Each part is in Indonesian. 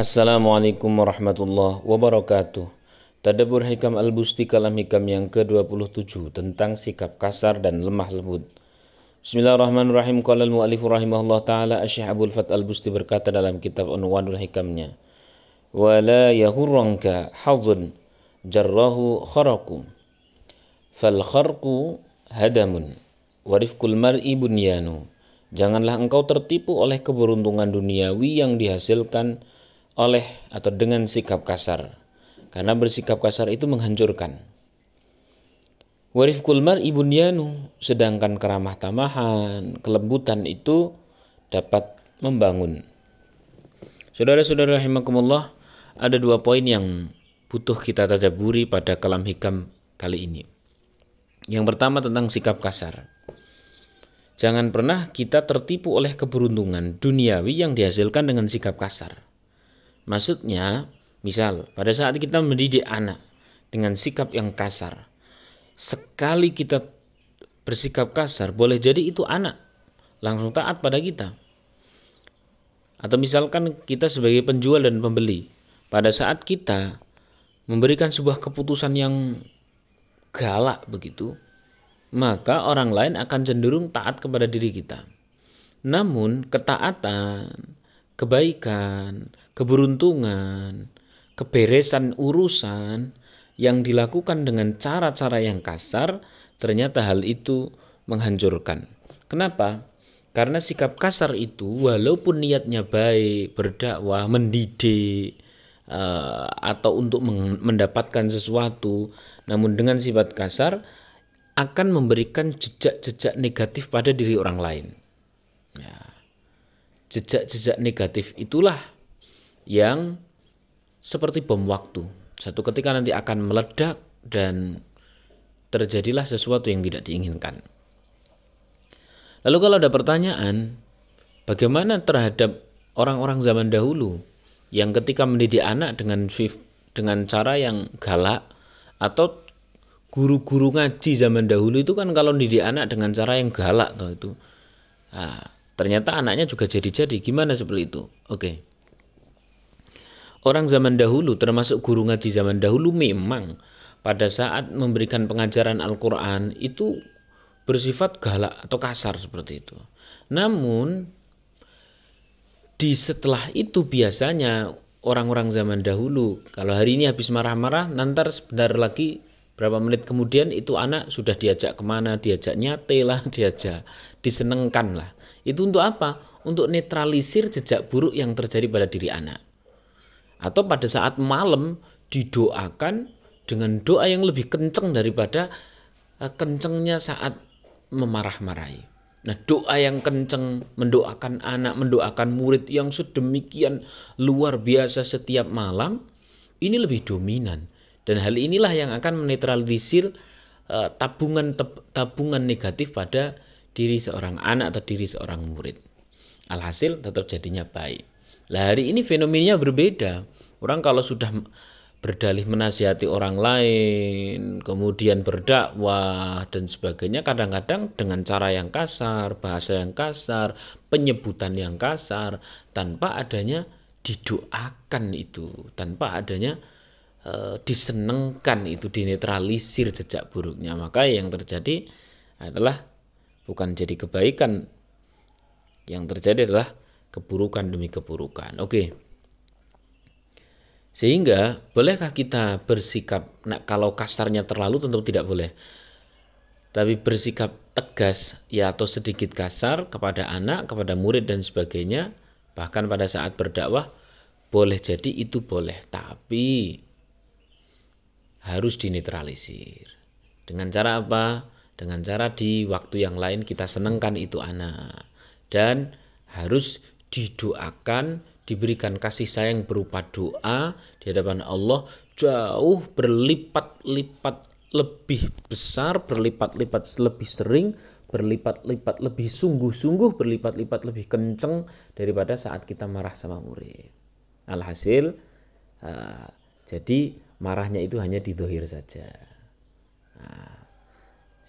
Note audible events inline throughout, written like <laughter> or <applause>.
Assalamualaikum warahmatullahi wabarakatuh. Tadabur Hikam Al-Busti Kalam Hikam yang ke-27 tentang sikap kasar dan lemah lembut. Bismillahirrahmanirrahim. Qala al-mu'allif rahimahullah taala Asy-Syaikh Fat Al-Busti berkata dalam kitab Unwanul Hikamnya, "Wa la yahurranka hadzun jarrahu kharaqu. Fal kharqu hadamun wa mar'i bunyanu." Janganlah engkau tertipu oleh keberuntungan duniawi yang dihasilkan oleh atau dengan sikap kasar. Karena bersikap kasar itu menghancurkan. Warif kulmar ibunyanu, sedangkan keramah tamahan, kelembutan itu dapat membangun. Saudara-saudara rahimakumullah, ada dua poin yang butuh kita tadaburi pada kalam hikam kali ini. Yang pertama tentang sikap kasar. Jangan pernah kita tertipu oleh keberuntungan duniawi yang dihasilkan dengan sikap kasar. Maksudnya, misal pada saat kita mendidik anak dengan sikap yang kasar, sekali kita bersikap kasar, boleh jadi itu anak langsung taat pada kita. Atau misalkan kita sebagai penjual dan pembeli, pada saat kita memberikan sebuah keputusan yang galak begitu, maka orang lain akan cenderung taat kepada diri kita. Namun ketaatan kebaikan, keberuntungan, keberesan urusan yang dilakukan dengan cara-cara yang kasar, ternyata hal itu menghancurkan. Kenapa? Karena sikap kasar itu walaupun niatnya baik, berdakwah, mendidik, uh, atau untuk mendapatkan sesuatu, namun dengan sifat kasar akan memberikan jejak-jejak negatif pada diri orang lain. Ya jejak-jejak negatif itulah yang seperti bom waktu. Satu ketika nanti akan meledak dan terjadilah sesuatu yang tidak diinginkan. Lalu kalau ada pertanyaan, bagaimana terhadap orang-orang zaman dahulu yang ketika mendidik anak dengan dengan cara yang galak atau guru-guru ngaji zaman dahulu itu kan kalau mendidik anak dengan cara yang galak itu. Nah, Ternyata anaknya juga jadi-jadi. Gimana seperti itu? Oke. Orang zaman dahulu, termasuk guru ngaji zaman dahulu memang pada saat memberikan pengajaran Al-Quran itu bersifat galak atau kasar seperti itu. Namun di setelah itu biasanya orang-orang zaman dahulu kalau hari ini habis marah-marah nanti sebentar lagi berapa menit kemudian itu anak sudah diajak ke mana diajak nyate lah <laughs> diajak disenengkan lah itu untuk apa? Untuk netralisir jejak buruk yang terjadi pada diri anak. Atau pada saat malam didoakan dengan doa yang lebih kenceng daripada eh, kencengnya saat memarah-marahi. Nah, doa yang kenceng mendoakan anak, mendoakan murid yang sedemikian luar biasa setiap malam, ini lebih dominan. Dan hal inilah yang akan menetralisir uh, tabungan tabungan negatif pada diri seorang anak atau diri seorang murid. Alhasil tetap jadinya baik. Lah hari ini fenomenanya berbeda. Orang kalau sudah berdalih menasihati orang lain, kemudian berdakwah dan sebagainya kadang-kadang dengan cara yang kasar, bahasa yang kasar, penyebutan yang kasar tanpa adanya didoakan itu, tanpa adanya e, disenengkan itu dinetralisir jejak buruknya maka yang terjadi adalah bukan jadi kebaikan. Yang terjadi adalah keburukan demi keburukan. Oke. Sehingga bolehkah kita bersikap nah kalau kasarnya terlalu tentu tidak boleh. Tapi bersikap tegas ya atau sedikit kasar kepada anak, kepada murid dan sebagainya bahkan pada saat berdakwah boleh jadi itu boleh. Tapi harus dinetralisir. Dengan cara apa? Dengan cara di waktu yang lain kita senangkan itu anak. Dan harus didoakan, diberikan kasih sayang berupa doa di hadapan Allah jauh berlipat-lipat lebih besar, berlipat-lipat lebih sering, berlipat-lipat lebih sungguh-sungguh, berlipat-lipat lebih kenceng daripada saat kita marah sama murid. Alhasil, uh, jadi marahnya itu hanya di dohir saja.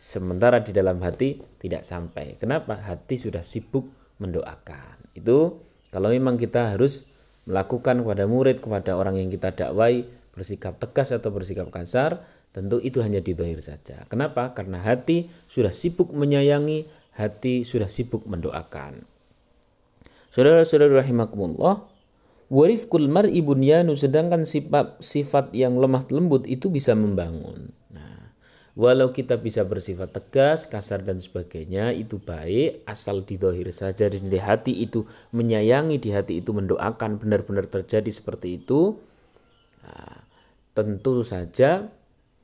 Nah, sementara di dalam hati tidak sampai. Kenapa? Hati sudah sibuk mendoakan. Itu kalau memang kita harus melakukan kepada murid, kepada orang yang kita dakwai, bersikap tegas atau bersikap kasar, tentu itu hanya di dohir saja. Kenapa? Karena hati sudah sibuk menyayangi, hati sudah sibuk mendoakan. Saudara-saudara rahimakumullah, warifkul mar'i bunyanu sedangkan sifat sifat yang lemah lembut itu bisa membangun. Walau kita bisa bersifat tegas, kasar dan sebagainya itu baik asal di dohir saja di hati itu menyayangi, di hati itu mendoakan benar-benar terjadi seperti itu. Nah, tentu saja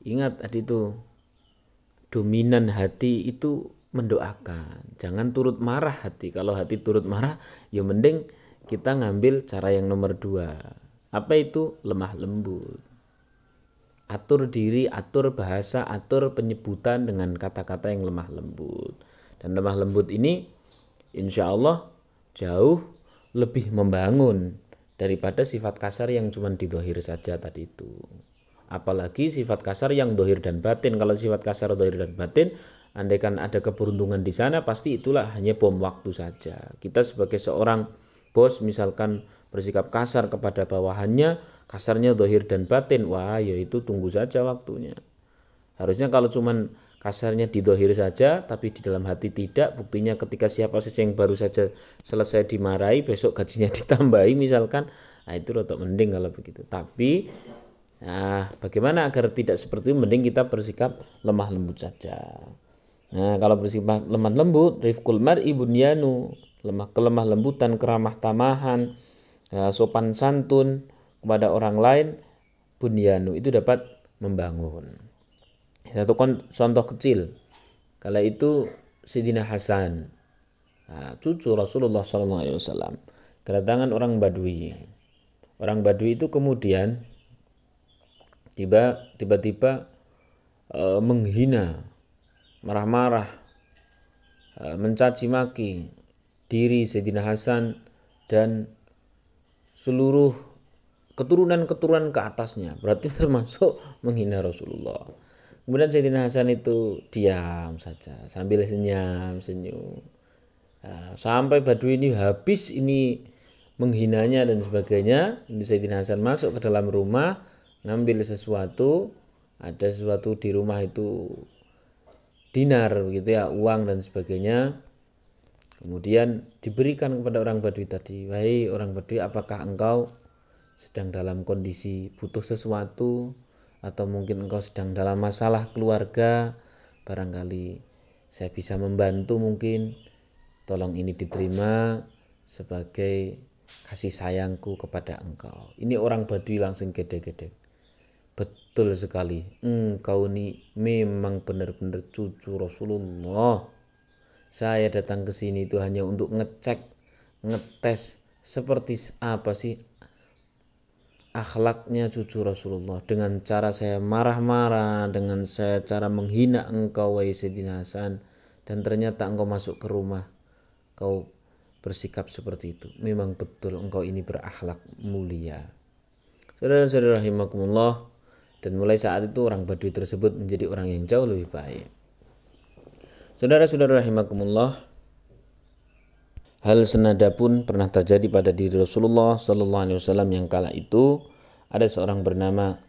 ingat tadi itu dominan hati itu mendoakan. Jangan turut marah hati. Kalau hati turut marah, ya mending kita ngambil cara yang nomor dua. Apa itu? Lemah lembut atur diri, atur bahasa, atur penyebutan dengan kata-kata yang lemah lembut. Dan lemah lembut ini insya Allah jauh lebih membangun daripada sifat kasar yang cuma didohir saja tadi itu. Apalagi sifat kasar yang dohir dan batin. Kalau sifat kasar dohir dan batin, andaikan ada keberuntungan di sana, pasti itulah hanya bom waktu saja. Kita sebagai seorang bos misalkan bersikap kasar kepada bawahannya, kasarnya dohir dan batin, wah ya itu tunggu saja waktunya. Harusnya kalau cuman kasarnya di dohir saja, tapi di dalam hati tidak, buktinya ketika siapa saja yang baru saja selesai dimarahi, besok gajinya <laughs> ditambahi misalkan, nah itu rotok mending kalau begitu. Tapi nah, bagaimana agar tidak seperti itu, mending kita bersikap lemah lembut saja. Nah, kalau bersifat lemah lembut, rifkul mar'i bunyanu, lemah kelemah lembutan, keramah tamahan, Eh, sopan santun kepada orang lain bunyanu itu dapat membangun. Satu contoh kecil. Kala itu Sidina Hasan, nah, cucu Rasulullah SAW, kedatangan orang Badui. Orang Badui itu kemudian tiba tiba-tiba e, menghina, marah-marah, e, mencaci maki diri Sayyidina Hasan dan seluruh keturunan-keturunan ke atasnya. Berarti <laughs> termasuk menghina Rasulullah. Kemudian Sayyidina Hasan itu diam saja sambil senyum senyum. Nah, sampai Badui ini habis ini menghinanya dan sebagainya ini Sayyidina Hasan masuk ke dalam rumah ngambil sesuatu ada sesuatu di rumah itu dinar begitu ya uang dan sebagainya Kemudian diberikan kepada orang Badui tadi, wahai orang Badui, apakah engkau sedang dalam kondisi butuh sesuatu atau mungkin engkau sedang dalam masalah keluarga, barangkali saya bisa membantu mungkin, tolong ini diterima sebagai kasih sayangku kepada engkau. Ini orang Badui langsung gede-gede. Betul sekali, engkau ini memang benar-benar cucu Rasulullah saya datang ke sini itu hanya untuk ngecek, ngetes seperti apa sih akhlaknya cucu Rasulullah. Dengan cara saya marah-marah dengan saya cara menghina engkau wahai Sayyidina Hasan dan ternyata engkau masuk ke rumah kau bersikap seperti itu. Memang betul engkau ini berakhlak mulia. Saudara-saudara rahimakumullah dan mulai saat itu orang Badui tersebut menjadi orang yang jauh lebih baik Saudara-saudara rahimakumullah, hal senada pun pernah terjadi pada diri Rasulullah Sallallahu Alaihi Wasallam yang kala itu ada seorang bernama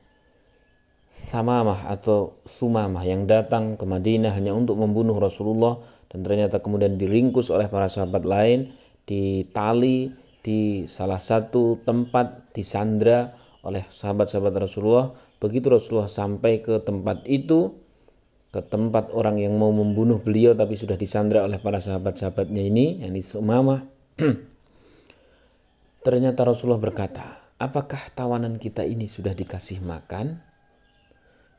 Samamah atau Sumamah yang datang ke Madinah hanya untuk membunuh Rasulullah dan ternyata kemudian diringkus oleh para sahabat lain di tali di salah satu tempat di Sandra oleh sahabat-sahabat Rasulullah. Begitu Rasulullah sampai ke tempat itu, ke tempat orang yang mau membunuh beliau tapi sudah disandra oleh para sahabat-sahabatnya ini yang di Sumamah. <clears throat> Ternyata Rasulullah berkata apakah tawanan kita ini sudah dikasih makan?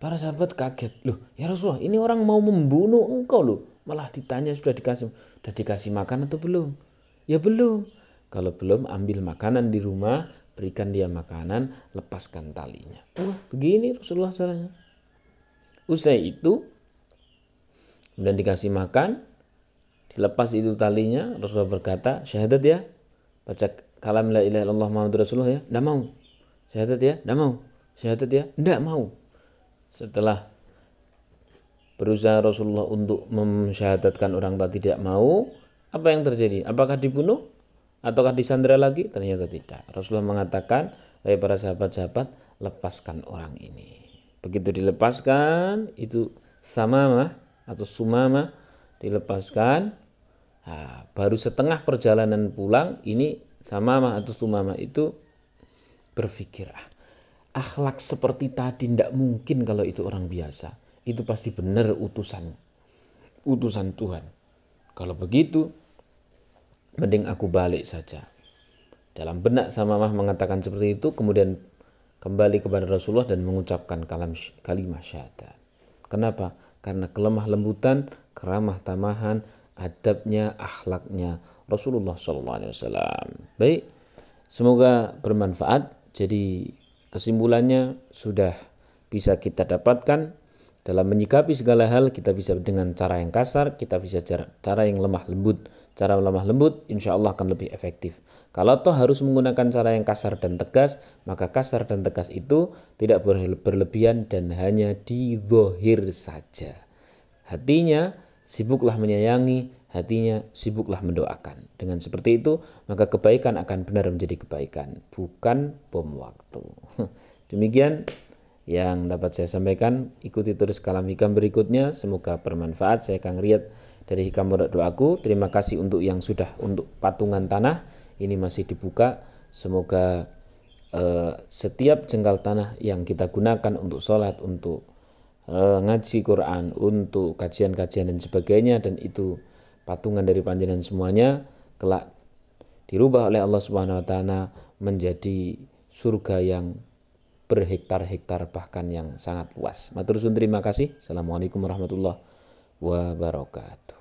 Para sahabat kaget loh ya Rasulullah ini orang mau membunuh engkau loh. Malah ditanya sudah dikasih sudah dikasih makan atau belum? Ya belum. Kalau belum ambil makanan di rumah berikan dia makanan lepaskan talinya. Wah begini Rasulullah caranya. Usai itu kemudian dikasih makan dilepas itu talinya Rasulullah berkata syahadat ya baca kalam la ilaha illallah Muhammad Rasulullah ya. Tidak mau. Syahadat ya? Tidak mau. Syahadat ya? Tidak mau. Setelah berusaha Rasulullah untuk mensyahadatkan orang tadi tidak mau apa yang terjadi? Apakah dibunuh ataukah disandra lagi? Ternyata tidak. Rasulullah mengatakan, "Wahai para sahabat-sahabat, lepaskan orang ini." Begitu dilepaskan, itu samama atau sumama dilepaskan, nah, baru setengah perjalanan pulang ini samama atau sumama itu berpikir, ah, akhlak seperti tadi tidak mungkin kalau itu orang biasa. Itu pasti benar utusan utusan Tuhan. Kalau begitu, mending aku balik saja. Dalam benak Samamah mengatakan seperti itu, kemudian kembali kepada Rasulullah dan mengucapkan kalam, kalimat syahadat. Kenapa? Karena kelemah lembutan, keramah tamahan, adabnya, akhlaknya Rasulullah SAW. Baik, semoga bermanfaat. Jadi kesimpulannya sudah bisa kita dapatkan dalam menyikapi segala hal kita bisa dengan cara yang kasar, kita bisa cara, cara yang lemah lembut. Cara lemah lembut insya Allah akan lebih efektif. Kalau toh harus menggunakan cara yang kasar dan tegas, maka kasar dan tegas itu tidak berlebihan dan hanya dizohir saja. Hatinya sibuklah menyayangi, hatinya sibuklah mendoakan. Dengan seperti itu, maka kebaikan akan benar menjadi kebaikan, bukan bom waktu. <laughs> Demikian yang dapat saya sampaikan. Ikuti terus kalam hikam berikutnya. Semoga bermanfaat. Saya Kang Riyad dari Hikam Murid Doaku. Terima kasih untuk yang sudah untuk patungan tanah. Ini masih dibuka. Semoga eh, setiap jengkal tanah yang kita gunakan untuk sholat, untuk eh, ngaji Quran, untuk kajian-kajian dan sebagainya. Dan itu patungan dari panjenengan semuanya. Kelak dirubah oleh Allah Subhanahu wa taala menjadi surga yang berhektar-hektar bahkan yang sangat luas. Matur terima kasih. Assalamualaikum warahmatullahi wabarakatuh.